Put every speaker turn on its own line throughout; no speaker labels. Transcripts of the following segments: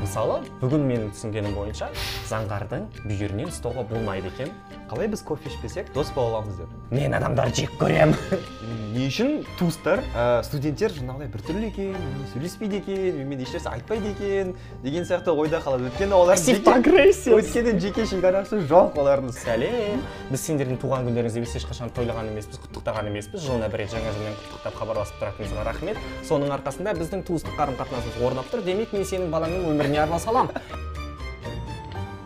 мысалы бүгін менің түсінгенім бойынша заңғардың бүйірінен ұстауға болмайды екен.
Қалай біз кофе ішпесек дос бола аламыз деп?
Мен адамдарды жек көремін.
Не үшін туыстар ә, студенттер жаңағыдай біртүрлі екен сөйлеспейді екен менімен ешнәрсе айтпайды екен деген сияқты ойда қалады. Өйткені олар
агрессия.
өйткені жеке шекарасы жоқ олардың.
Сәлем. Біз сендердің туған күндеріңізді біз ешқашан тойлаған емеспіз құттықтаған емеспіз. Жылына бір рет жаңа жылмен құттықтап хабарласып тұратыныңызға рахмет. Соның арқасында біздің туыстық қарым қатынасымыз орнап тұр. Демек мен сенің балаңның өміріне араласа аламын.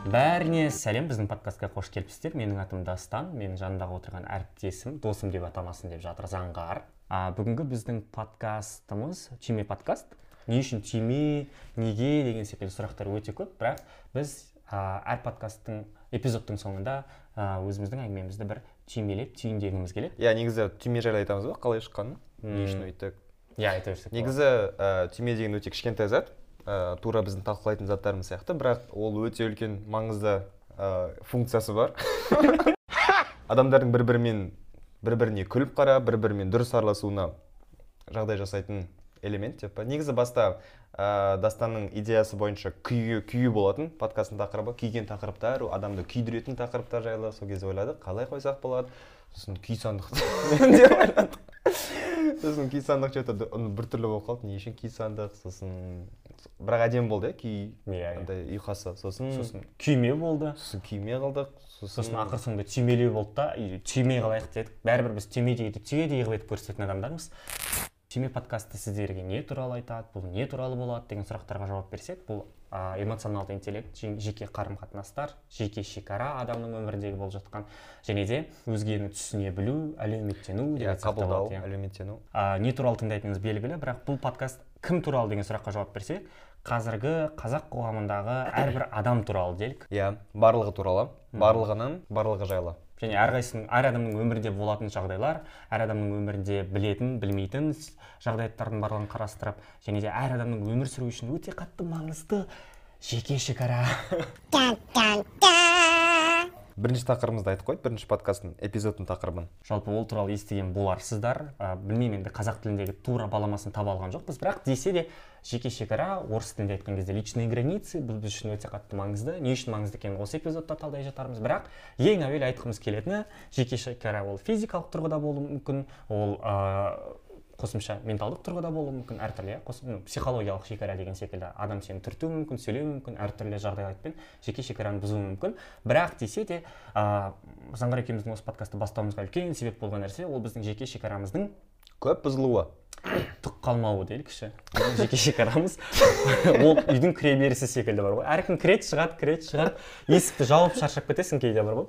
Бәріне сәлем біздің подкастқа қош келіпсіздер. Менің атым дастан менің жанымдағы отырған әріптесім досым деп атамасын деп жатыр заңғар. А, бүгінгі біздің подкастымыз түйме подкаст. Не үшін түйме неге деген секілді сұрақтар өте көп. Бірақ біз а, әр подкасттың эпизодтың соңында а, өзіміздің әңгімемізді бір түймелеп түйіндегіміз келеді.
Иә негізі түйме жайлы айтамыз ба қалай шыққанын? Не үшін өйттік?
Иә айта берсек
негізі ә, түйме деген өте кішкентай зат. Ә, тура біздің талқылайтын заттарымыз сияқты. Бірақ ол өте үлкен маңызды ә, функциясы бар. Адамдардың бір бірімен бір біріне күліп қарап бір бірімен дұрыс араласуына жағдай жасайтын элемент. Деп па негізі баста ә, дастанның идеясы бойынша күй күйі болатын подкасттың тақырыбы. Күйген тақырыптар адамды күйдіретін тақырыптар жайлы сол кезде ойладық. Қалай қойсақ болады? Сосын күй сандық деп ойладық сосын күй сандық че то біртүрлі болып қалды. Не үшін күй сандық? Сосын бірақ әдемі болды иә күй.
Иә, иә.
андай ұйқасы. Сосын
сосын күйме болды.
сосын күйме қалдық.
Сосын ақыр соңында түймелеу болды да. И түйме қылайық дедік. Бәрібір біз түйме дейді түйедей қылып етіп көрсететін адамдармыз. Түйме подкасты сіздерге не туралы айтады бұл не туралы болады деген сұрақтарға жауап берсек бұл а, эмоционалды интеллект жеке қарым қатынастар жеке шекара адамның өміріндегі болып жатқан және де өзгені түсіне білу әлеуметтену
иә қабылдау
иә.
әлеуметтену.
А, не туралы тыңдайтыныңыз белгілі бірақ бұл подкаст кім туралы деген сұраққа жауап берсек қазіргі қазақ қоғамындағы әрбір адам туралы делік
иә барлығы туралы. Барлығынан барлығы жайлы.
Және әрқайсының әр адамның өмірінде болатын жағдайлар әр адамның өмірінде білетін білмейтін жағдаяттардың барлығын қарастырып және де әр адамның өмір сүруі үшін өте қатты маңызды жеке шекара.
Бірінші тақырыбымызды айтып қойды бірінші подкасттың эпизодтың тақырыбын.
Жалпы ол туралы естіген боларсыздар. Ә, білмеймін енді қазақ тіліндегі тура баламасын таба алған жоқпыз. Бірақ десе де жеке шекара орыс тілінде айтқан кезде личные границы бұл біз үшін өте қатты маңызды не үшін маңызды екенін осы эпизодта талдай жатармыз. Бірақ ең әуелі айтқымыз келетіні жеке шекара ол физикалық тұрғыда болуы мүмкін ол ә, қосымша менталдық тұрғыда болуы мүмкін әртүрлі иә психологиялық шекара деген секілді. Адам сені түртуі мүмкін сөйлеуі мүмкін әртүрлі жағдайлармен жеке шекараны бұзуы мүмкін. Бірақ десе де ә, заңғар екеуміздің осы подкастты бастауымызға үлкен себеп болған нәрсе ол біздің жеке шекарамыздың
көп бұзылуы.
түк қалмауы делікші жеке шекарамыз. Ол үйдің кіре берісі секілді бар ғой. Әркім кіреді шығады кіреді шығады. Есікті жауып шаршап кетесің кейде бар ғой.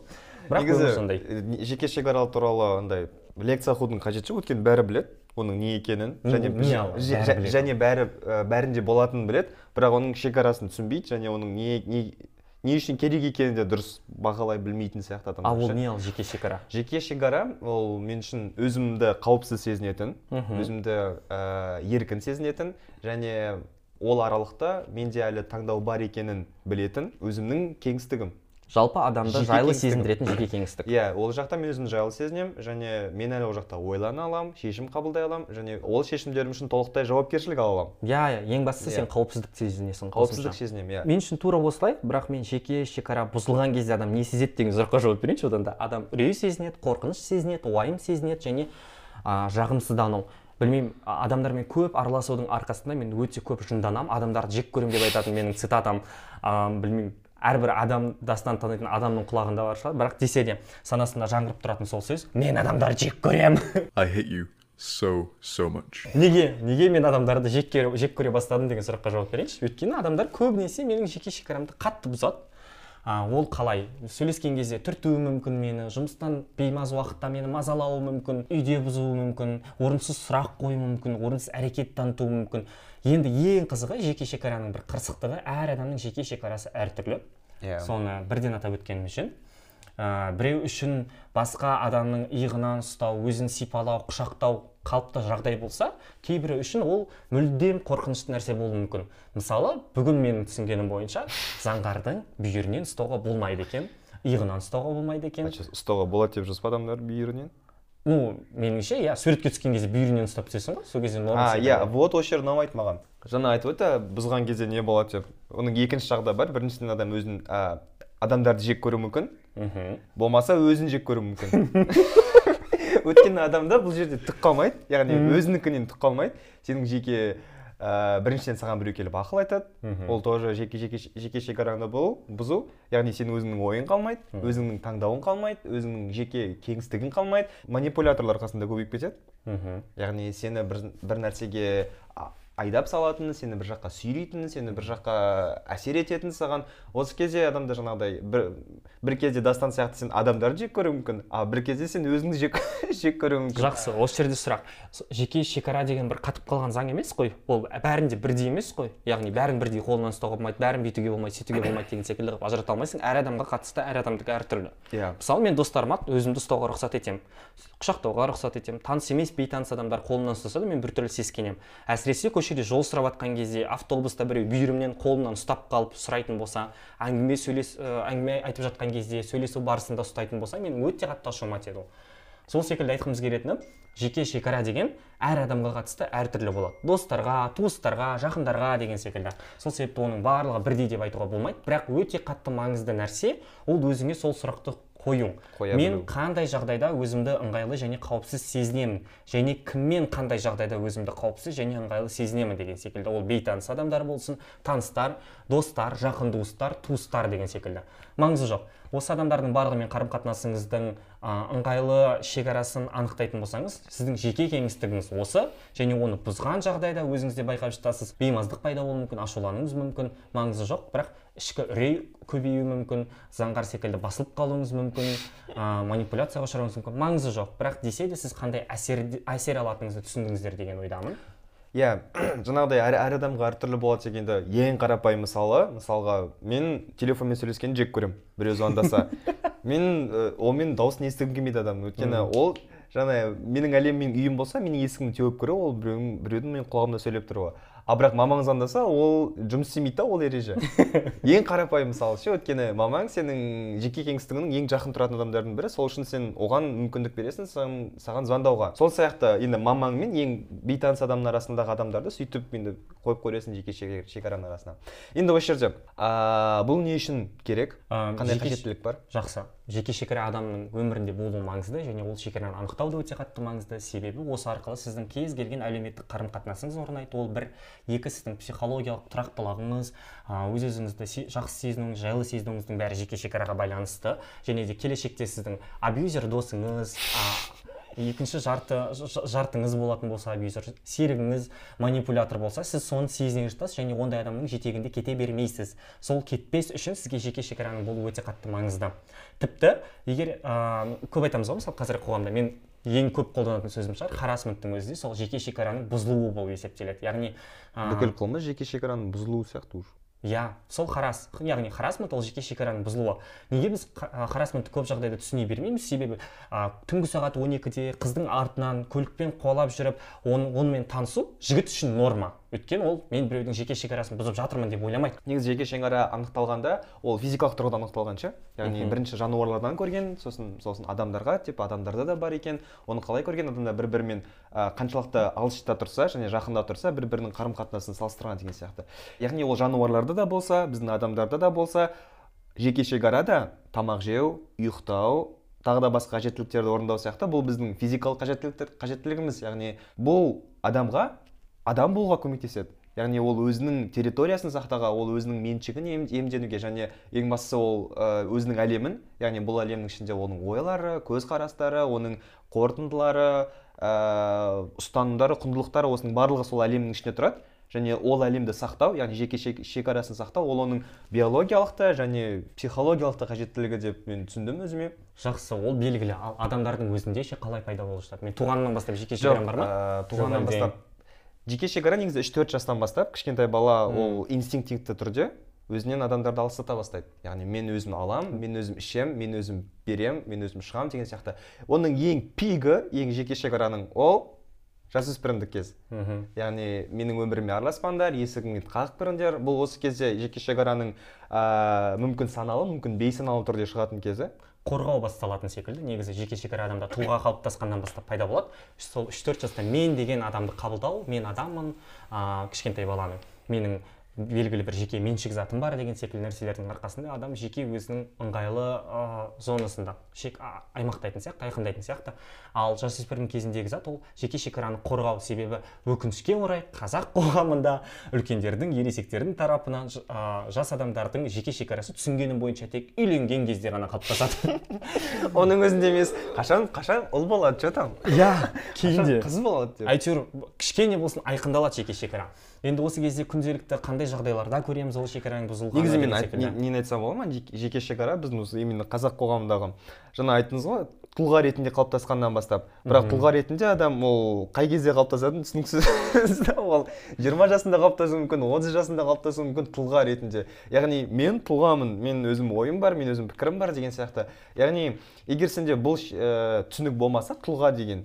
Бірақ сондай.
жеке шекара туралы андай лекция оқудың қажеті жоқ өйткені бәрі біледі. Оның не екенін және
ал, бәрі
және бәрі ә, бәрінде болатынын біледі. Бірақ оның шекарасын түсінбейді және оның не не не үшін керек екенін де дұрыс бағалай білмейтін сияқты
ал
адамдар
ол
ше.
не ал жеке шекара?
Жеке шекара ол мен үшін өзімді қауіпсіз сезінетін өзімді ә, еркін сезінетін және ол аралықта менде әлі таңдау бар екенін білетін өзімнің кеңістігім.
Жалпы адамды жайлы сезіндіретін жеке кеңістік.
Иә ол жақта мен өзімді жайлы сезінемін және мен әлі ол жақта ойлана аламын шешім қабылдай аламын және ол шешімдерім үшін толықтай жауапкершілік ала аламын.
Иә иә ең бастысы
Иә.
сен қауіпсіздік сезінесің
қауіпсіздік. Сезінемін иә.
Мен үшін тура осылай бірақ мен жеке шекара бұзылған кезде адам не сезеді деген сұраққа жауап берейінші одан да. Адам үрей сезінеді қорқыныш сезінеді уайым сезінеді және а, жағымсыздану білмеймін адамдармен көп араласудың арқасында мен өте көп жынданамын. Адамдарды жек көремін деп айтатын менің цитатам. А, білмеймін әрбір адам дастан танитын адамның құлағында бар шығар. Бірақ десе де санасында жаңғырып тұратын сол сөз мен адамдарды жек көремін
I hate you so, so much.
неге? Неге мен адамдарды жек көре, жек көре бастадым деген сұраққа жауап берейінші. Өйткені адамдар көбінесе менің жеке шекарамды қатты бұзады. А, ол қалай? Сөйлескен кезде түртуі мүмкін мені жұмыстан беймаз уақытта мені мазалауы мүмкін үйде бұзуы мүмкін орынсыз сұрақ қоюы мүмкін орынсыз әрекет танытуы мүмкін. Енді ең қызығы жеке шекараның бір қырсықтығы әр адамның жеке шекарасы әртүрлі.
Иә.
соны бірден атап өткенім үшін. Ә, біреу үшін басқа адамның иығынан ұстау өзін сипалау құшақтау қалыпты жағдай болса кейбірі үшін ол мүлдем қорқынышты нәрсе болуы мүмкін. Мысалы бүгін менің түсінгенім бойынша заңғардың бүйірінен ұстауға болмайды екен иығынан ұстауға болмайды екен.
Ұстауға болады деп жазып адамдар бүйірінен?
Ну меніңше иә суретке түскен кезде бүйірінен ұстап түсесің ғой сол кезде
а иә вот осы жер ұнамайды маған. Жаңа айтып өтті бұзған кезде не болады? деп. Оның екінші жағы да бар. Біріншіден адам өзін а, адамдарды жек көруі мүмкін.
Мхм.
Болмаса өзін жек көруі мүмкін. Өйткені адамда бұл жерде түк қалмайды яғни өзінікінен түк қалмайды сенің жеке ә, біріншіден саған біреу келіп ақыл айтады. Ол тоже жеке жеке жеке шекараңды бұл бұзу. Яғни сенің өзіңнің ойың қалмайды өзіңнің таңдауың қалмайды өзіңнің жеке кеңістігің қалмайды. Манипуляторлар қасында көбейіп кетеді.
Мхм.
Яғни сені бір, бір нәрсеге айдап салатын сені бір жаққа сүйрейтін сені бір жаққа әсер ететін саған. Осы кезде адамда жаңағыдай бір, бір кезде дастан сияқты сен адамдарды жек көруі мүмкін а бір кезде сен өзіңді жек, жек көруі мүмкін.
Жақсы осы жерде сұрақ. Жеке шекара деген бір қатып қалған заң емес қой? Ол бәрінде бірдей емес қой? Яғни бәрін бірдей қолынан ұстауға болмайды бәрін бүйтуге болмайды сөйтуге болмайды деген секілді қылып ажырата алмайсың. Әр адамға қатысты әр адамдікі әртүрлі
иә.
Мысалы мен достарыма өзімді ұстауға рұқсат етемін. Құшақтауға рұқсат етемін. Таныс емес бейтаныс адамдар қолымнан ұстаса да мен біртүрлі сескенемін. Әсіресе көшеде жол сұрап жатқан кезде автобуста біреу бүйірімнен қолымнан ұстап қалып сұрайтын болса әңгіме сөйлес әңгіме айтып жатқан кезде сөйлесу барысында ұстайтын болса мен өте қатты ашуыма тиеді ол. Сол секілді айтқымыз келетіні жеке шекара деген әр адамға қатысты әртүрлі болады. Достарға туыстарға жақындарға деген секілді. Сол себепті оның барлығы бірдей деп айтуға болмайды. Бірақ өте қатты маңызды нәрсе ол өзіңе сол сұрақты қою.
Қоя
мен қандай жағдайда өзімді ыңғайлы және қауіпсіз сезінемін? Және кіммен қандай жағдайда өзімді қауіпсіз және ыңғайлы сезінемін деген секілді. Ол бейтаныс адамдар болсын таныстар достар жақын туыстар туыстар деген секілді. Маңызы жоқ. Осы адамдардың барлығымен қарым қатынасыңыздың ыңғайлы шекарасын анықтайтын болсаңыз сіздің жеке кеңістігіңіз осы және оны бұзған жағдайда өзіңіз де байқап жатасыз. Беймаздық пайда болуы мүмкін ашулануыңыз мүмкін маңызы жоқ. Бірақ ішкі үрей көбеюі мүмкін заңғар секілді басылып қалуыңыз мүмкін ә, манипуляцияға ұшырауыңыз мүмкін маңызы жоқ. Бірақ десе де сіз қандай әсер, әсер алатыныңызды түсіндіңіздер деген ойдамын.
Иә жаңағыдай әр, әр адамға әртүрлі болады секілді ең қарапайым мысалы мысалға мен телефонмен сөйлескенді жек көремін біреу звондаса. Мен ә, онымен дауысын естігім келмейді адамның өйткені ол жаңа менің әлемім менің үйім болса менің есігімді теуіп кіру ол біреудің біреудің менің құлағымда сөйлеп тұруы. А бірақ мамаң звондаса ол жұмыс істемейді да ол ереже. Ең қарапайым мысалы ше өйткені мамаң сенің жеке кеңістігіңнің ең жақын тұратын адамдардың бірі. Сол үшін сен оған мүмкіндік бересің саған, саған звондауға. Сол сияқты енді мамаң мен ең бейтаныс адамның арасындағы адамдарды сөйтіп енді қойып қоясың жеке шекараның арасына. Енді осы жерде а, бұл не үшін керек?
Ә,
қандай қажеттілік бар?
жақсы. Жеке шекара адамның өмірінде болуы маңызды және ол шекараны анықтау да өте қатты маңызды. Себебі осы арқылы сіздің кез келген әлеуметтік қарым қатынасыңыз орнайды ол бір екі сіздің психологиялық тұрақтылығыңыз өз өзіңізді жақсы сезінуіңіз жайлы сезінуіңіздің бәрі жеке шекараға байланысты. Және де келешекте сіздің абьюзер досыңыз екінші жарты жартыңыз болатын болса абьюзер серігіңіз манипулятор болса сіз соны сезіне жатасыз және ондай адамның жетегінде кете бермейсіз. Сол кетпес үшін сізге жеке шекараның болуы өте қатты маңызды. Тіпті егер ә, көп айтамыз ғой мысалы қазіргі қоғамда мен ең көп қолданатын сөзім шығар харасменттің өзі де сол жеке шекараның бұзылуы болып есептеледі. Яғни ә,
бүкіл қылмыс жеке шекараның бұзылуы сияқты уже.
Иә сол харас. Яғни харасмент ол жеке шекараның бұзылуы. Неге біз харасментті көп жағдайда түсіне бермейміз? Себебі а, түнгі сағат 12-де қыздың артынан көлікпен қуалап жүріп он, онымен танысу жігіт үшін норма. Өйткені ол мен біреудің жеке шекарасын бұзып жатырмын деп ойламайды.
Негізі жеке шекара анықталғанда ол физикалық тұрғыдан анықталған ше? Яғни бірінші жануарлардан көрген сосын сосын адамдарға типа адамдарда да бар екен оны қалай көрген? Адамдар бір бірімен ә, қаншалықты алшыста тұрса және жақында тұрса бір бірінің қарым қатынасын салыстырған деген сияқты. Яғни ол жануарларда да болса біздің адамдарда да болса жеке шекара да тамақ жеу ұйықтау тағы да басқа қажеттіліктерді орындау сияқты бұл біздің физикалық қажеттіліктер қажеттілігіміз. Яғни бұл адамға адам болуға көмектеседі. Яғни ол өзінің территориясын сақтауға ол өзінің меншігін ем- иемденуге және ең бастысы ол өзінің әлемін яғни бұл әлемнің ішінде оның ойлары көзқарастары оның қорытындылары ә, ұстанымдары құндылықтары осының барлығы сол әлемнің ішінде тұрады. Және ол әлемді сақтау яғни жеке шек- шекарасын сақтау ол оның биологиялық та және психологиялық та қажеттілігі деп мен түсіндім өзіме.
Жақсы ол белгілі. Ал адамдардың өзінде ше қалай пайда болып жатады мен туғаннан бастап жеке шекарам бар ма?
ә, туғаннан бастап жеке шекара негізі үш төрт жастан бастап кішкентай бала ол инстинктивті түрде өзінен адамдарды алыстата бастайды. Яғни мен өзім алам мен өзім ішем мен өзім берем мен өзім шығам деген сияқты. Оның ең пигі ең жеке шекараның ол жасөспірімдік кез.
Мхм.
Яғни менің өміріме араласпаңдар есігіңді қағып кіріңдер бұл осы кезде жеке шекараның ә, мүмкін саналы мүмкін бейсаналы түрде шығатын кезі.
Қорғау басталатын секілді. Негізі жеке шекара адамда тұлға қалыптасқаннан бастап пайда болады. Сол үш төрт жаста мен деген адамды қабылдау мен адаммын ыыы кішкентай баланың менің белгілі бір жеке меншік затым бар деген секілді нәрселердің арқасында адам жеке өзінің ыңғайлы ә, зонасында шек а- аймақтайтын сияқты айқындайтын сияқты. Ал жасөспірім кезіндегі зат ол жеке шекараны қорғау себебі өкінішке орай қазақ қоғамында үлкендердің ересектердің тарапынан а, жас адамдардың жеке шекарасы түсінгенім бойынша тек үйленген кезде ғана қалыптасады.
Оның өзінде емес. Қашан қашан ұл болады че там?
Иә
қашан қыз болады деп?
Әйтеуір кішкене болсын айқындалады жеке шекара. Енді осы кезде күнделікті қандай жағдайларда көреміз ол шекараның бұзылғанын
негізі мен айт- нені айтсам болады ма? Жеке- жеке шекара біздің осы именно қазақ қоғамындағы жаңа айттыңыз ғой тұлға ретінде қалыптасқаннан бастап. Бірақ тұлға ретінде адам ол қай кезде қалыптасатыны түсініксіз ол жиырма жасында қалыптасуы мүмкін отыз жасында қалыптасуы мүмкін тұлға ретінде. Яғни мен тұлғамын мен өзім ойым бар мен өзім пікірім бар деген сияқты. Яғни егер сенде бұл ә, түсінік болмаса тұлға деген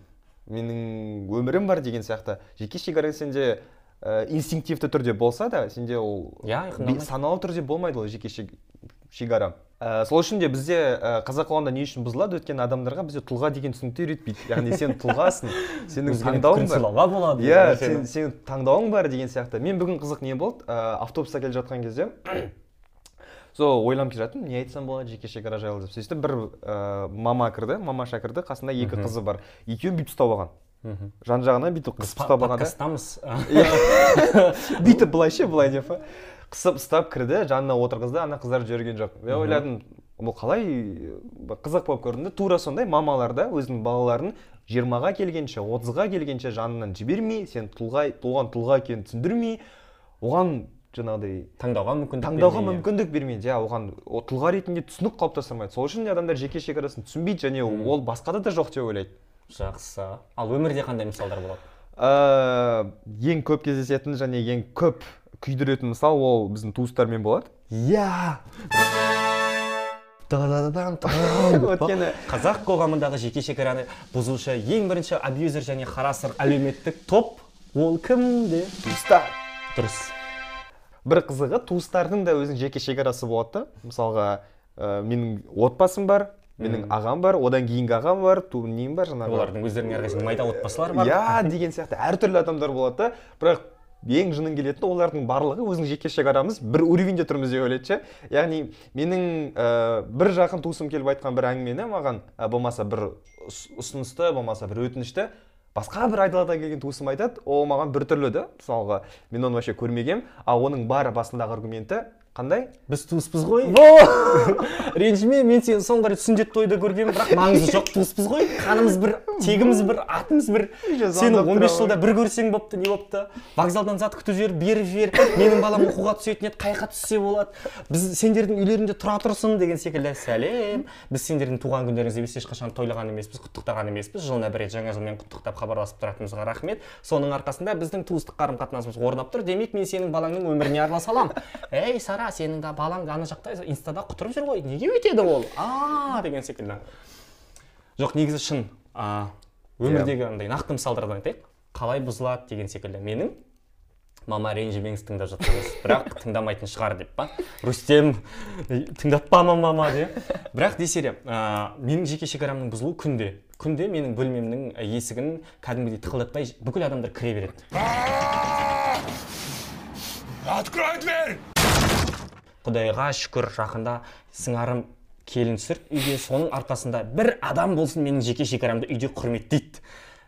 менің өмірім бар деген сияқты. Жеке шекара сенде ә, инстинктивті түрде болса да сенде ол
Иә, айқындалмайды.
саналы түрде болмайды ол жеке шек- шекара ә, сол үшін де бізде ә, қазақ қоғамында не үшін бұзылады? Өйткені адамдарға бізде тұлға деген түсінікті үйретпейді. Яғни сен тұлғасың сенің таңдауың бар.
болады.
Иә
деген
сен, сенің таңдауың бар деген сияқты. Мен бүгін қызық не болды? Ә, автобуста келе жатқан кезде сол ойланып келе жатырмын не айтсам болады жеке шекара жайлы деп. Сөйтіп бір ә, мама кірді мамаша кірді қасында екі қызы бар. Екеуін бүйтіп ұстап алған. Жан жағынан бүйтіп қысып ұстап алған
подкасттамыз.
Бүйтіп былай ше былай деп па? Қысып ұстап кірді жанына отырғызды ана қыздар жіберген жоқ. Мен ойладым бұл қалай бір қызық болып көрінді. Тура сондай мамалар да өзінің балаларын жиырмаға келгенше отызға келгенше жанынан жібермей сен тұлға туған тұлға екенін түсіндірмей оған жаңағыдай
таңдауға мүмкіндік
таңдауға
иә.
мүмкіндік бермейді. Иә оған о- тұлға ретінде түсінік қалыптастырмайды. Сол үшін де адамдар жеке шекарасын түсінбейді және ол басқада да жоқ деп ойлайды.
Жақсы. Ал өмірде қандай мысалдар болады?
Ә, ең көп кездесетін және ең көп күйдіретін мысал ол біздің туыстармен болады.
Иә!
Өйткені
қазақ қоғамындағы жеке шекараны бұзушы ең бірінші абьюзер және харасер әлеуметтік топ ол кімде?
Туыстар.
Дұрыс.
Бір қызығы туыстардың да өзінің жеке шекарасы болады да. Мысалға ә, менің отбасым бар менің ағам бар одан кейінгі ағам бар ту нем бар жаңағы.
Олардың өздерінің әрқайсысының майда отбасылары бар.
Иә деген сияқты. Әртүрлі адамдар болады. Да бірақ ең жының келетіні олардың барлығы өзінің жеке шекарамыз бір уровеньде тұрмыз деп ойлайды ше. Яғни менің ә, бір жақын туысым келіп айтқан бір әңгімені маған ә, болмаса бір ұс- ұсынысты болмаса бір өтінішті басқа бір айдаладан келген туысым айтады. Ол маған біртүрлі да. Мысалға мен оны вообще көрмегенмін ал оның бар басындағы аргументі қандай?
Біз туыспыз ғой. Ренжіме мен сені соңғы рет сүндет тойда көргенмін бірақ маңызы жоқ туыспыз ғой. Қанымыз бір тегіміз бір атымыз бір. Сені
звондап
15
тұра
жылда бір көрсең болыпты не болыпты вокзалдан зат күтіп жіберіп беріп жібер менің балам оқуға түсетін еді қай түссе болады? Біз сендердің үйлеріңде тұра тұрсын деген секілді. Сәлем. Біз сендердің туған күндеріңізді біз ешқашан тойлаған емеспіз құттықтаған емеспіз. Жылына бір рет жаңа жылмен құттықтап хабарласып тұратынымызға рахмет. Соның арқасында біздің туыстық қарым қатынасымыз орнап тұр. Демек мен сенің балаңның өміріне араласа аламын. Ей сара сенің да балаң ана жақта инстада құтырып жүр ғой. Неге өйтеді ол? А деген секілді. Жоқ негізі шын а, өмірдегі андай нақты мысалдардан айтайық. Қалай бұзылады деген секілді. Менің мама ренжімеңіз тыңдап жатсаңыз бірақ тыңдамайтын шығар деп па? Рүстем «Ей, тыңдатпама мама деп бірақ десе де ә, менің жеке шекарамның бұзылуы күнде. Күнде менің бөлмемнің есігін кәдімгідей тықылдатпай бүкіл адамдар кіре береді.
Открой дверь!
Құдайға шүкір жақында сыңарым келін түсірді үйге соның арқасында бір адам болсын менің жеке шекарамды үйде құрметтейді.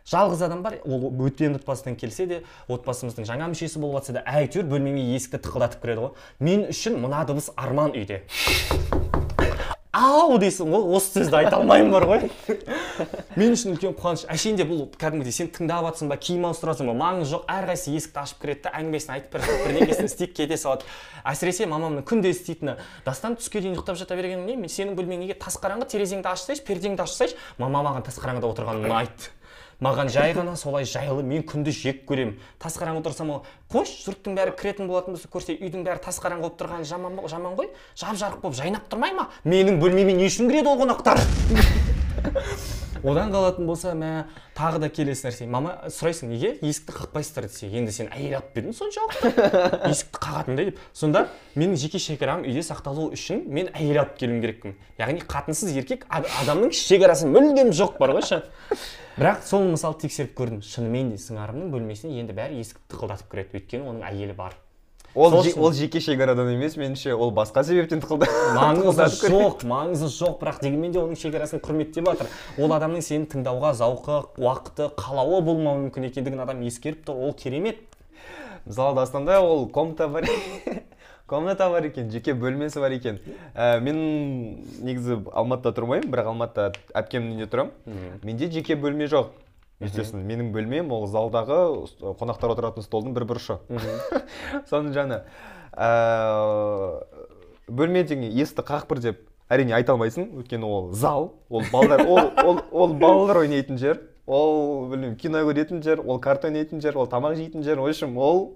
Жалғыз адам бар ол бөтен отбасыдан келсе де отбасымыздың жаңа мүшесі болып жатса да әйтеуір бөлмеме есікті тықылдатып кіреді ғой. Мен үшін мына дыбыс арман үйде. Ау дейсің ғой осы сөзді айта алмаймын бар ғой. Мен үшін үлкен қуаныш әшейінде бұл кәдімгідей сен тыңдап жатрсың ба киім ауыстырасың ба маңызы жоқ әрқайсысы есікті ашып кіреді да әңгімесін айтып жатады бірдеңесін істейді кете салады. Әсіресе мамамның күнде істейтіні дастан түске дейін ұйықтап жата бергеннен кейін мен сенің бөлмең неге тас қараңғы терезеңді ашсайшы пердеңді ашсайшы. Мама маған тас қараңғыда отырғаның ұнайды маған жай ғана солай жайлы мен күнді жек көремін тас қараңғы отырсам ол қойшы жұрттың бәрі кіретін болатын болса көрсе үйдің бәрі тас қараңғы болып тұрғаны жаман, жаман ғой? Жап жарық болып жайнап тұрмай ма? Менің бөлмеме не үшін кіреді ол қонақтар? Одан қалатын болса мә тағы да келесі нәрсе. Мама сұрайсың неге? Есікті қақпайсыздар десе енді сен әйел алып бердің соншалықты есікті қағатындай деп. Сонда менің жеке шекарам үйде сақталу үшін мен әйел алып келуім керекпін. Яғни қатынсыз еркек ад- адамның шекарасы мүлдем жоқ бар ғой ше. Бірақ соны мысалы тексеріп көрдім. Шынымен де сыңарымның бөлмесіне енді бәрі есікті тықылдатып кіреді. Өйткені оның әйелі бар.
Ол ол жеке шекарадан емес меніңше ол басқа себептен тықылда
маңызы жоқ маңызы жоқ. Бірақ дегенмен де оның шекарасын құрметтеп жатыр. Ол адамның сені тыңдауға зауқы уақыты қалауы болмауы мүмкін екендігін адам ескеріп тұр. Ол керемет.
Мысалы дастанда ол комната бар. комната бар екен жеке бөлмесі бар екен. Ә, мен негізі алматыда тұрмаймын бірақ алматыда әпкемнің үйінде тұрамын. Менде жеке бөлме жоқ. Естественно менің бөлмем ол залдағы қонақтар отыратын столдың бір бұрышы. Соның жаңа ә, бөлме деген есікті қақ бір деп әрине айта алмайсың. Өйткені ол зал ол балалар ол, ол, ол балалар ойнайтын жер ол білмеймін кино көретін жер ол карта ойнайтын жер ол тамақ жейтін жер. В общем ол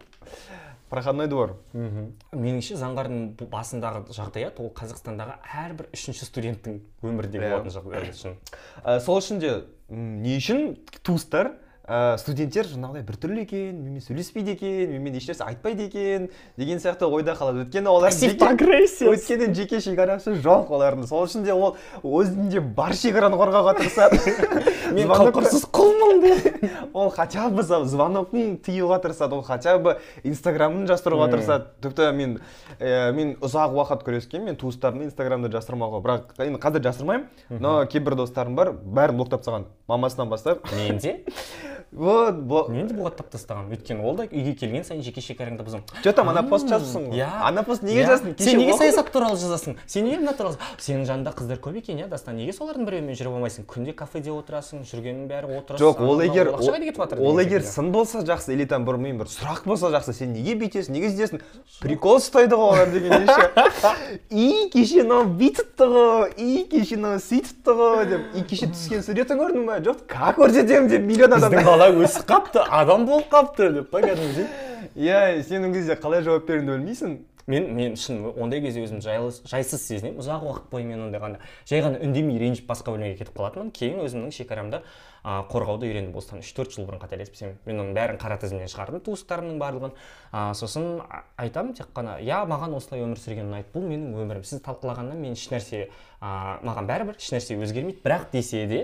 проходной двор.
Меніңше заңғардың басындағы жағдаят ол қазақстандағы әрбір үшінші студенттің өмірінде
Иә.
болатын жағдай үшін
Ә, сол үшін де м, не үшін туыстар ә, студенттер жаңағыдай біртүрлі екен менімен сөйлеспейді екен менімен ешнәрсе айтпайды екен деген сияқты ойда қалады. Өйткені олар өйткені жеке шекарасы жоқ олардың. Сол үшін де ол өзінде бар шекараны қорғауға тырысады.
Мен қауқарсыз құлмын
ол хотя бы звонокын тыюға тырысады ол хотя бы инстаграмын жасыруға тырысады. Тіпті мен ә, мен ұзақ уақыт күрескен мен туыстарымды инстаграмды жасырмауға бірақ енді қазір жасырмаймын но кейбір достарым бар бәрін блоктап тастаған. Мамасынан бастап.
Мен де
вот
мен де бұғаттап тастағанмын өйткені ол да үйге келген сайын жеке шекараңды бұзамын
че там ана пост жазыпсың ғой?
иә
ана пост неге жаздың
сен неге саясат туралы жазасың? Сен неге мына туралы сенің жанында қыздар көп екен иә дастан. Неге солардың біреуімен жүре алмайсың? Күнде кафеде отырасың жүргеннің бәрі отырасың.
Жоқ ол егер ол егер сын болса жақсы или там бір мен бір сұрақ болса жақсы сен неге бүйтесің неге сөйтесің прикол ұстайды ғой олар дегенде ше? И кеше мынау бүйтіпті ғой и кеше мынау сөйтіпті ғой деп. И кеше түскен суретін көрдің ба жоқ как көрсетемін деп миллион адам
бала өсіп қапты адам болып қапты деп па кәдімгідей.
Иә сен ол кезде қалай жауап беруіңді білмейсің?
Мен мен шын ондай кезде өзім жайсыз сезінемін. Ұзақ уақыт бойы мен ондай ғана жай ғана үндемей ренжіп басқа бөлмеге кетіп қалатынмын. Кейін өзімнің шекарамды а, қорғауды үйрендім. Осыдан үш төрт жыл бұрын қателеспесем. Мен оның бәрін қара тізімнен шығардым туыстарымның барлығын. А, сосын айтамын тек қана иә маған осылай өмір сүрген ұнайды бұл менің өмірім. Сіз талқылағаннан мен ешнәрсе а, маған бәрібір ешнәрсе өзгермейді. Бірақ десе де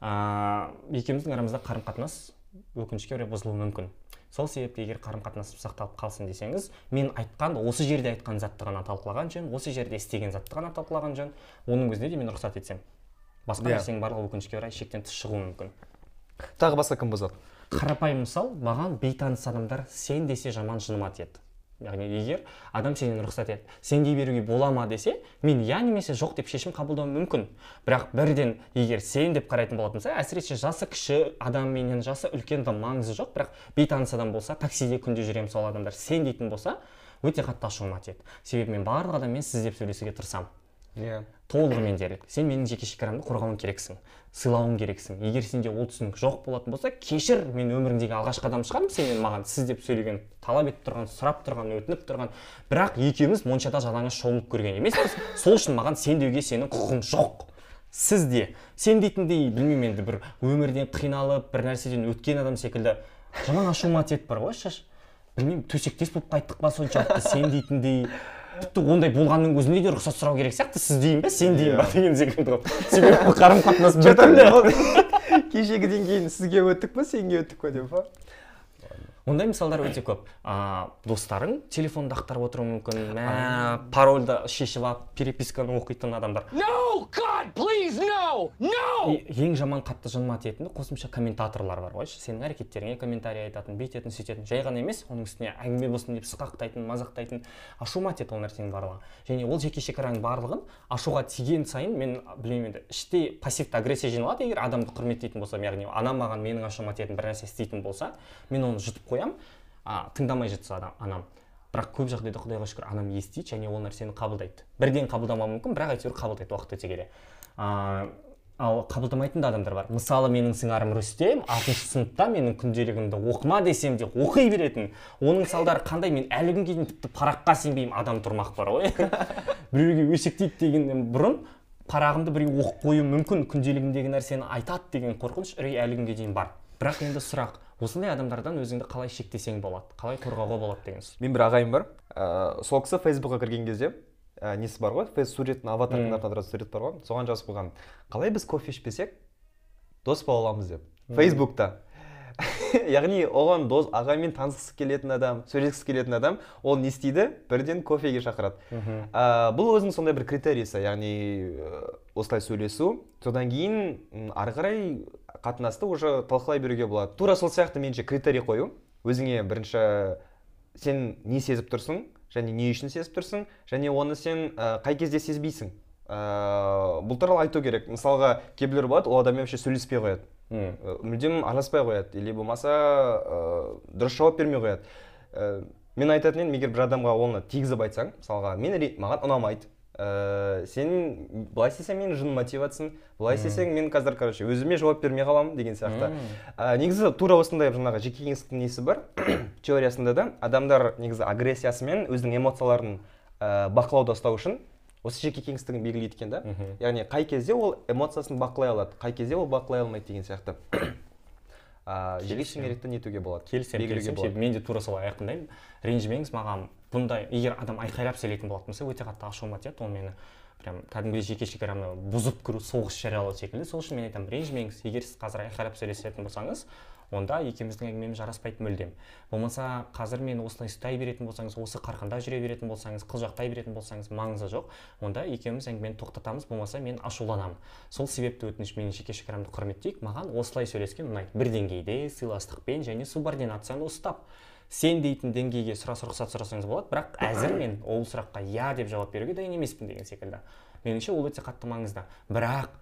а, екеуміздің арамызда қарым қатынас өкінішке орай бұзылуы мүмкін. Сол себепті егер қарым қатынасым сақталып қалсын десеңіз мен айтқан осы жерде айтқан затты ғана талқылаған жөн осы жерде істеген затты ғана талқылаған жөн оның өзіне де мен рұқсат етсем. Басқа
Иә.
нәрсенің барлығы өкінішке орай шектен тыс шығуы мүмкін.
Тағы басқа кім бұзады?
Қарапайым мысал маған бейтаныс адамдар сен десе жаман жыныма тиеді яғни егер адам сенен рұқсат етіп дей беруге бола ма десе мен иә немесе жоқ деп шешім қабылдауым мүмкін. Бірақ бірден егер сен деп қарайтын болатын болса әсіресе жасы кіші адам менен жасы үлкен маңызы жоқ. Бірақ бейтаныс адам болса таксиде күнде жүремін сол адамдар сен дейтін болса өте қатты ашуыма тиеді. Себебі мен барлық адаммен сіз деп сөйлесуге тырысамын.
Иә.
Толығымен дерлік сен менің жеке шекарамды қорғауың керексің сыйлауың керексің. Егер сенде ол түсінік жоқ болатын болса кешір мен өміріңдегі алғашқы адам шығармын сенен маған сіз деп сөйлеген талап етіп тұрған сұрап тұрған өтініп тұрған. Бірақ екеуміз моншада жалаңаш шомылып көрген емеспіз. Сол үшін маған сен деуге сенің құқығың жоқ. Сіз де. Сен дейтіндей білмеймін енді бір өмірден қиналып бір нәрседен өткен адам секілді. Жаман ашуыма тиеді бар ғой шаш. Білмеймін төсектес болып қайттық па соншалықты сен дейтіндей тіпті ондай болғанның өзінде де рұқсат сұрау керек сияқты сіз дейін ба сен дейін ба деген секілді ғой себебі қарым қатынас біртүрлі
кешегіден кейін сізге өттік па сенге өттік па деп па
ондай мысалдар өте көп а, достарың телефонды ақтарып отыруы мүмкін мә парольді шешіп алып переписканы оқитын адамдар
No! God, please, no! No!
Ең жаман қатты жыныма тиетіні қосымша комментаторлар бар ғой сенің әрекеттеріңе комментарий айтатын бүйтетін сөйтетін жай ғана емес оның үстіне әңгіме болсын деп сықақтайтын мазақтайтын ашуыма тиеді ол нәрсенің барлығы және ол жеке шекараның барлығын ашуға тиген сайын мен білмеймін енді іштей пассивті агрессия жиналады егер адамды құрметтейтін болсам яғни анам маған менің ашуыма тиетін бір нәрсе істейтін болса мен оны жұтып қоямын а, тыңдамай жатса адам анам бірақ көп жағдайда құдайға шүкір анам естиді және ол нәрсені қабылдайды бірден қабылдамауы мүмкін бірақ әйтеуір қабылдайды уақыт өте келе. Ал қабылдамайтын да адамдар бар. Мысалы менің сыңарым рүстем алтыншы сыныпта менің күнделігімді оқыма десем де оқи беретін. Оның салдары қандай мен әлі күнге дейін тіпті параққа сенбеймін адам тұрмақ бар ғой. Біреуге өсектейді дегеннен бұрын парағымды біреу оқып қоюы мүмкін күнделігімдегі нәрсені айтады деген қорқыныш үрей әлі күнге дейін бар. Бірақ енді сұрақ осындай адамдардан өзіңді қалай шектесең болады қалай қорғауға болады деген сөз
мен бір ағайым бар. Ыыы сол кісі фейсбукқа кірген кезде ә, несі бар ғой? Фейс суретін аватарының артында тұратын сурет бар ғой. Соған жазып қойған. Қалай біз кофе ішпесек дос бола аламыз деп. Фейсбукта. Яғни оған дос ағаймен танысқысы келетін адам сөйлескісі келетін адам ол не істейді? Бірден кофеге шақырады. Ә, бұл өзінің сондай бір критерийсі яғни ә, осылай сөйлесу. Содан кейін ары қарай қатынасты уже талқылай беруге болады. Тура сол сияқты меніңше критерий қою. Өзіңе бірінші сен не сезіп тұрсың және не үшін сезіп тұрсың және оны сен ә, қай кезде сезбейсің. Ә, бұл туралы айту керек. Мысалға кейбіреулер болады ол адаммен вообще сөйлеспей қояды. Э, мүлдем араласпай қояды. Или болмаса ә, дұрыс жауап бермей қояды. Ә, мен айтатын едім егер бір адамға оны тигізіп айтсаң мысалға мен маған ұнамайды ә, сен былай істесең менің тиіп жатсың былай істесең мен қазір короче өзіме жауап бермей қаламын деген сияқты. Ә, негізі тура осындай жаңағы жеке кеңістіктің несі бар? Теориясында да адамдар негізі агрессиясы мен өзінің эмоцияларын ә, бақылауда ұстау үшін осы жеке кеңістігін белгілейді екен да. Яғни қай кезде ол эмоциясын бақылай алады қай кезде ол бақылай алмайды деген сияқты. А жеке шеңберекті нетуге болады
келісемін келісемін. Мен де тура солай айқындаймын. Ренжімеңіз маған. Бұндай егер адам айқайлап сөйлейтін болатын болса өте қатты ашуыма тиеді ол мені прям кәдімгідей жеке шекарамды бұзып кіру соғыс жариялау секілді. Сол үшін мен айтамын ренжімеңіз. Егер сіз қазір айқайлап сөйлесетін болсаңыз онда екеуміздің әңгімеміз жараспайды мүлдем. Болмаса қазір мен осылай ұстай беретін болсаңыз осы қарқында жүре беретін болсаңыз қылжақтай беретін болсаңыз маңызы жоқ. Онда екеуміз әңгімені тоқтатамыз болмаса мен ашуланамын. Сол себепті өтініш менің жеке шекарамды құрметтейік. Маған осылай сөйлескен ұнайды. Бір деңгейде сыйластықпен және субординацияны ұстап. Сен дейтін деңгейге сұрас рұқсат сұрасаңыз болады. Бірақ әзір мен ол сұраққа иә деп жауап беруге дайын емеспін деген секілді. Меніңше ол өте қатты маңызды. Бірақ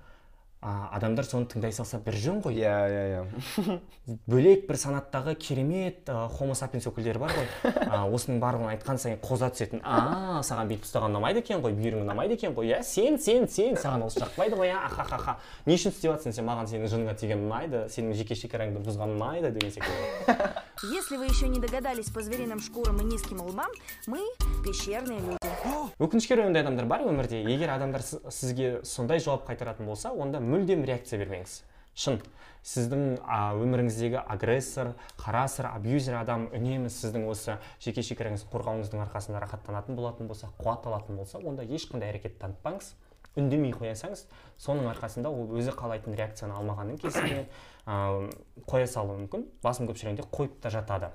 а, адамдар соны тыңдай салса бір жөн ғой.
Иә иә иә.
Бөлек бір санаттағы керемет ә, хомо сапиенс өкілдері бар ғой. Ә, осының барлығын айтқан сайын қоза түсетін а саған бүйтіп ұстаған ұнамайды екен ғой бүйірің ұнамайды екен ғой иә сен сен сен саған осы жақпайды ғой иә ахахаха не үшін істеп жатрсың сен маған сенің жыныңа тиген ұнайды сенің жеке шекараңды бұзған ұнайды деген секілді.
Если вы еще не догадались по звериным шкурам и низким лбам, мы пещерные люди.
өкінішке орай ондай адамдар бар өмірде. Егер адамдар сіз- сізге сондай жауап қайтаратын болса онда мүлдем реакция бермеңіз. Шын сіздің өміріңіздегі агрессор қарасыр абьюзер адам үнемі сіздің осы жеке шекараңызды қорғауыңыздың арқасында рахаттанатын болатын болса қуат алатын болса онда ешқандай әрекет танытпаңыз үндемей қоя салыңыз соның арқасында ол өзі қалайтын реакцияны алмағанның кесірінен ә, қоя салуы мүмкін басым көпшілігінде қойып та жатады.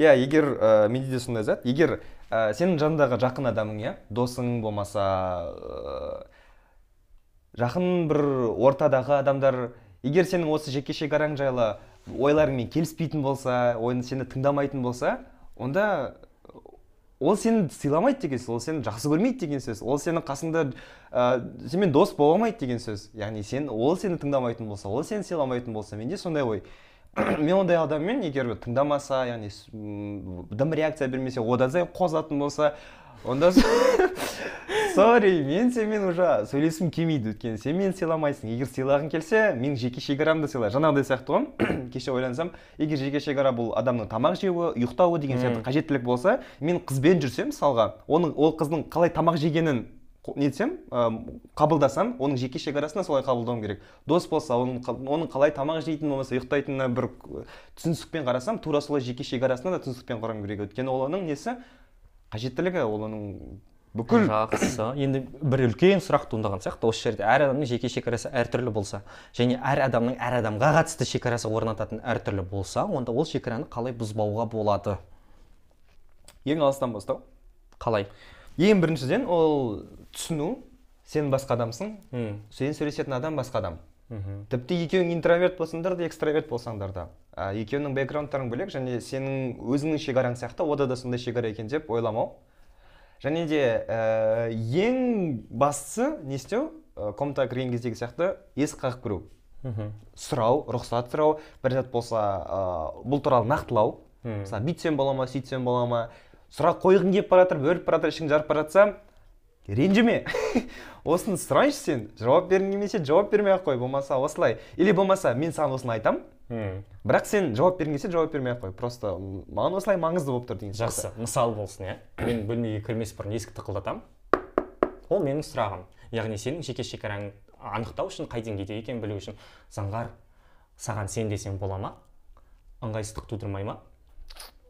Иә егер ә, менде де сондай зат. Егер ә, сенің жаныңдағы жақын адамың иә досың болмаса жақын бір ортадағы адамдар егер сенің осы жеке шекараң жайлы ойларыңмен келіспейтін болса ойын сені тыңдамайтын болса онда ол сені сыйламайды деген сөз ол сені жақсы көрмейді деген сөз ол сенің қасыңда ә, сенімен дос бола алмайды деген сөз. Яғни сен ол сені тыңдамайтын болса ол сені сыйламайтын болса менде сондай ой. мен ондай адаммен егер тыңдамаса яғни дым реакция бермесе одан сайын қозатын болса онда сорри мен сенімен уже сөйлескім келмейді өйткені. Сен мені сыйламайсың. Егер сыйлағың келсе менің жеке шекарамды сыйла. Жаңағыдай сияқты ғой. Кеше ойлансам егер жеке шекара бұл адамның тамақ жеуі ұйықтауы деген сияқты қажеттілік болса мен қызбен жүрсем мысалға оның ол қыздың қалай тамақ жегенін нетсем қабылдасам оның жеке шекарасына солай қабылдауым керек. Дос болса оның, оның қалай тамақ жейтінін болмаса ұйықтайтынына бір түсіністікпен қарасам тура солай жеке шекарасына да түсіністікпен қарауым керек. Өйткені ол оның несі? Қажеттілігі ол оның бүкіл
жақсы. енді бір үлкен сұрақ туындаған сияқты осы жерде әр адамның жеке шекарасы әртүрлі болса және әр адамның әр адамға қатысты шекарасы орнататын әртүрлі болса онда ол шекараны қалай бұзбауға болады?
Ең алыстан бастау.
Қалай?
Ең біріншіден ол түсіну сен басқа адамсың. Сен сөйлесетін адам басқа адам.
Мхм.
тіпті екеуің интроверт болсаңдар да экстраверт болсаңдар да. Ә, екеуінің бэкграундтарың бөлек және сенің өзіңнің шекараң сияқты ода да сондай шекара екен деп ойламау. Және де ә, ең бастысы не істеу? Ә, комнатаға кірген кездегі сияқты есік қағып кіру.
Мхм.
сұрау рұқсат сұрау. Бір зат болса ә, бұл туралы нақтылау. Мысалы бүйтсем бола ма сөйтсем бола ма? Сұрақ қойғың келіп бара жатыр бөліп бара жатыр ішің жарып бара жатса ренжіме. Осыны сұрайыншы сен жауап бергің келмесе жауап бермей ақ қой болмаса осылай. Или болмаса мен саған осыны айтамын бірақ сен жауап бергің келсе жауап бермей ақ қой. Просто маған осылай маңызды болып тұр деген
жақсы мысал болсын иә. Мен бөлмеге кірмес бұрын есікті тықылдатамын ол менің сұрағым. Яғни сенің жеке шекараңды анықтау үшін қай деңгейде екенін білу үшін заңғар саған сен десең бола ма? Ыңғайсыздық тудырмай ма?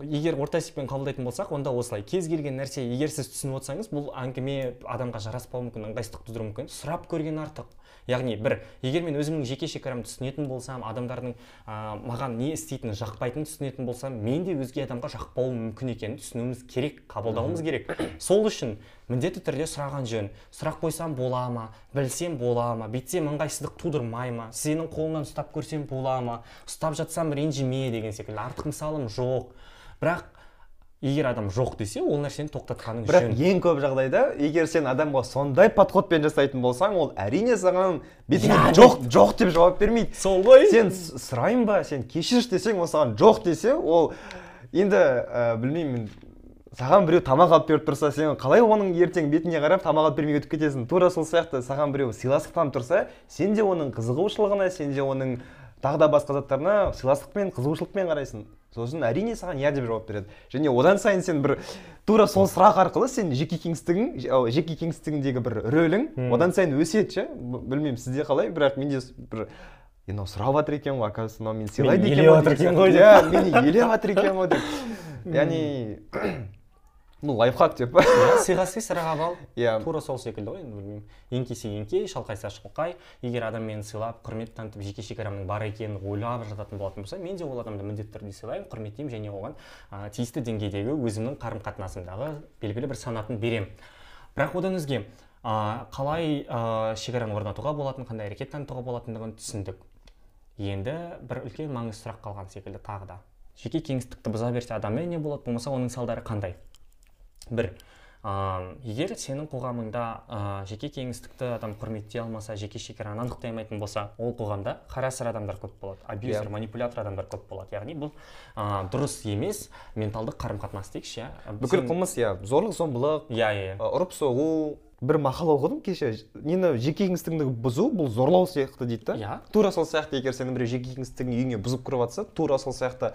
Егер орта есеппен қабылдайтын болсақ онда осылай. Кез келген нәрсе егер сіз түсініп отырсаңыз бұл әңгіме адамға жараспауы мүмкін ыңғайсыздық тудыруы мүмкін. Сұрап көрген артық. Яғни бір егер мен өзімнің жеке шекарамды түсінетін болсам адамдардың ә, маған не істейтінін жақпайтынын түсінетін болсам мен де өзге адамға жақпауым мүмкін екенін түсінуіміз керек қабылдауымыз керек. Сол үшін міндетті түрде сұраған жөн. Сұрақ қойсам бола ма білсем бола ма бүйтсем ыңғайсыздық тудырмай ма сенің қолыңнан ұстап көрсем бола ма ұстап жатсам ренжіме деген секілді. Артық мысалым жоқ. Бірақ егер адам жоқ десе ол нәрсені тоқтатқаның
бірақ
жөн.
ең көп жағдайда егер сен адамға сондай подходпен жасайтын болсаң ол әрине саған бетіңе
Иә,
жоқ жоқ деп жауап бермейді.
Сол ғой
сен сұрайын ба сен кешірші десең ол саған жоқ десе ол енді ә, білмеймін саған біреу тамақ алып беріп тұрса сен қалай оның ертең бетіне қарап тамақ алып бермей өтіп кетесің? Тура сол сияқты саған біреу сыйластық танытып тұрса сен де оның қызығушылығына сен де оның тағы да басқа заттарына сыйластықпен қызығушылықпен қарайсың. Сосын әрине саған иә деп жауап береді. Және одан сайын сен бір тура сол сұрақ арқылы сен жеке кеңістігің жеке кеңістігіңдегі бір рөлің одан сайын өседі ше? Білмеймін сізде қалай? Бірақ менде бір е мынау сұрап жатыр екен ғой оказывается мынау мені сыйлайды екен ғой сияқты. иә мені елеп жатыр екен ғой деп. Яғни ну лайфхак деп
Иә, сыйға сый сыраға бал
Иә.
тура сол секілді ғой енді білмеймін. Еңкейсе еңкей шалқайса шалқай егер адам мені сыйлап құрмет танытып жеке шекарамның бар екенін ойлап жататын болатын болса мен де ол адамды міндетті түрде сыйлаймын құрметтеймін және оған ә, тиісті деңгейдегі өзімнің қарым қатынасымдағы белгілі бір санатын беремін. Бірақ одан өзге ә, қалай ә, шекараны орнатуға болатынын қандай әрекет танытуға болатындығын түсіндік. Енді бір үлкен маңызды сұрақ қалған секілді тағы да. Жеке кеңістікті бұза берсе адаммен не болады? Болмаса оның салдары қандай? Бір. Ә, егер сенің қоғамыңда ә, жеке кеңістікті адам құрметтей алмаса жеке шекараны анықтай алмайтын болса ол қоғамда қара сыр адамдар көп болады абьюзер
Иә.
манипулятор адамдар көп болады. Яғни бұл ә, дұрыс емес менталдық қарым қатынас дейікші иә
бүкіл қылмыс иә зорлық зомбылық
иә иә
ы, ұрып соғу бір мақала оқыдым кеше. Нені жеке кеңістігіңді бұзу бұл зорлау сияқты дейді да.
Иә.
тура сол сияқты егер сенің біреу жеке кеңістігің үйіңе бұзып кіріп жатса тура сол сияқты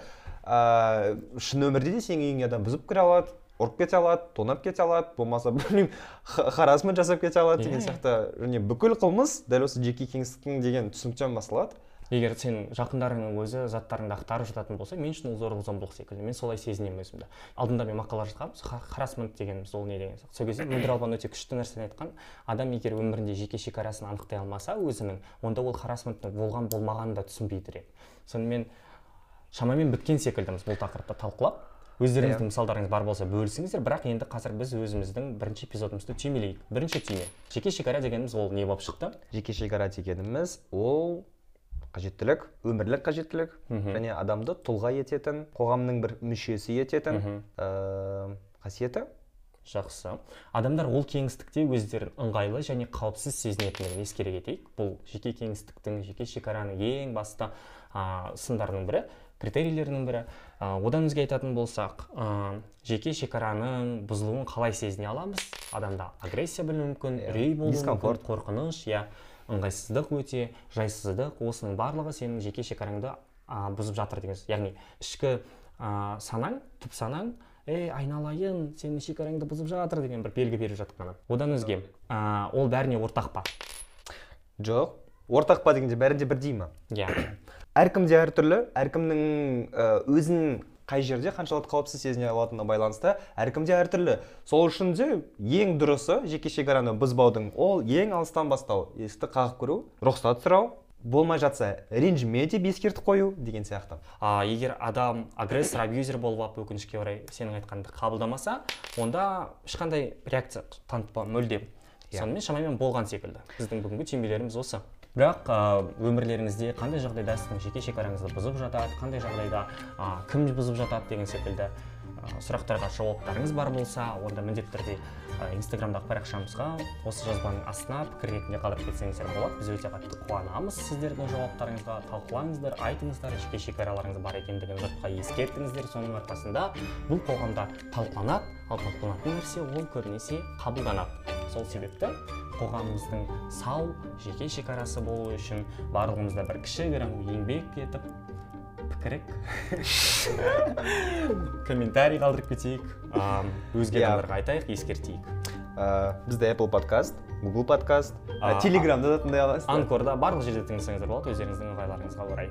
ыыы шын өмірде де сенің үйіңе адам бұзып кіре алады. Ұрып кете алады тонап кете алады болмаса білмеймін харасмент жасап кете алады деген сияқты. Және бүкіл қылмыс дәл осы жеке кеңістіктің деген түсініктен басталады
егер сен жақындарыңның өзі заттарыңды ақтарып жататын болса мен үшін ол зорлық зомбылық секілді. Мен солай сезінемін өзімді. Алдында мен мақала жазғанбыз харасмент дегеніміз ол не деген сияқты. Сол кезде мөлдір албан өте күшті нәрсені айтқан адам егер өмірінде жеке шекарасын анықтай алмаса өзінің онда ол харасменттің болған болмағанын да түсінбейді еді. Сонымен шамамен біткен секілдіміз бұл тақырыпты талқылап. Өздеріңіздің мысалдарыңыз бар болса бөлісіңіздер бірақ енді қазір біз өзіміздің бірінші эпизодымызды түймелейік. Бірінші түйме. Жеке шекара дегеніміз ол не болып шықты?
Жеке шекара дегеніміз ол қажеттілік өмірлік қажеттілік және адамды тұлға ететін қоғамның бір мүшесі ететін ыыы қасиеті.
Жақсы. Адамдар ол кеңістікте өздерін ыңғайлы және қауіпсіз сезінетіндігін ескере кетейік. Бұл жеке кеңістіктің жеке шекараның ең басты ә, сындарының бірі. Критерийлерінің бірі. Ә, одан өзге айтатын болсақ ә, жеке шекараның бұзылуын қалай сезіне аламыз? Адамда агрессия білуі мүмкін үрей болуы
дискомфорт.
қорқыныш иә. Ыңғайсыздық өте жайсыздық осының барлығы сенің жеке шекараңды а, бұзып жатыр деген сөз яғни ішкі а, санаң түп санаң ей айналайын сенің шекараңды бұзып жатыр деген бір белгі беріп жатқаны одан өзге а, ол бәріне ортақ па?
Жоқ. Ортақ па дегенде бәрінде бірдей ма
иә.
Әркімде әртүрлі әркімнің өзін қай жерде қаншалықты қауіпсіз сезіне алатынына байланысты әркімде әртүрлі сол үшін де ең дұрысы жеке шекараны бұзбаудың ол ең алыстан бастау. Есікті қағып көру рұқсат сұрау болмай жатса ренжіме деп ескертіп қою деген сияқты.
А, егер адам агрессор абьюзер болып алып өкінішке орай сенің айтқаныңды қабылдамаса онда ешқандай реакция танытпа мүлдем сонымен шамамен болған секілді. Біздің бүгінгі түймелеріміз осы. Бірақ өмірлеріңізде қандай жағдайда сіздің жеке шекараңызды бұзып жатады қандай жағдайда ә, кім бұзып жатады деген секілді сұрақтарға жауаптарыңыз бар болса онда міндетті түрде инстаграмдағы парақшамызға осы жазбаның астына пікір ретінде қалдырып кетсеңіздер болады. Біз өте қатты қуанамыз сіздердің жауаптарыңызға талқылаңыздар айтыңыздар жеке шекараларыңыз бар екендігін жұртқа ескертіңіздер. Соның арқасында бұл қоғамда талқыланады ал талқыланатын нәрсе ол көбінесе қабылданады. Сол себепті қоғамымыздың сау жеке шекарасы болу үшін барлығымыз да бір кішігірім еңбек етіп пікірік комментарий қалдырып кетейік. Өзге
Иә.
адамдарға айтайық ескертейік.
Бізде apple подкаст google подкаст телеграмда да тыңдай аласыздар.
Анкорда барлық жерде тыңдасаңыздар болады. Өздеріңіздің ыңғайларыңызға орай.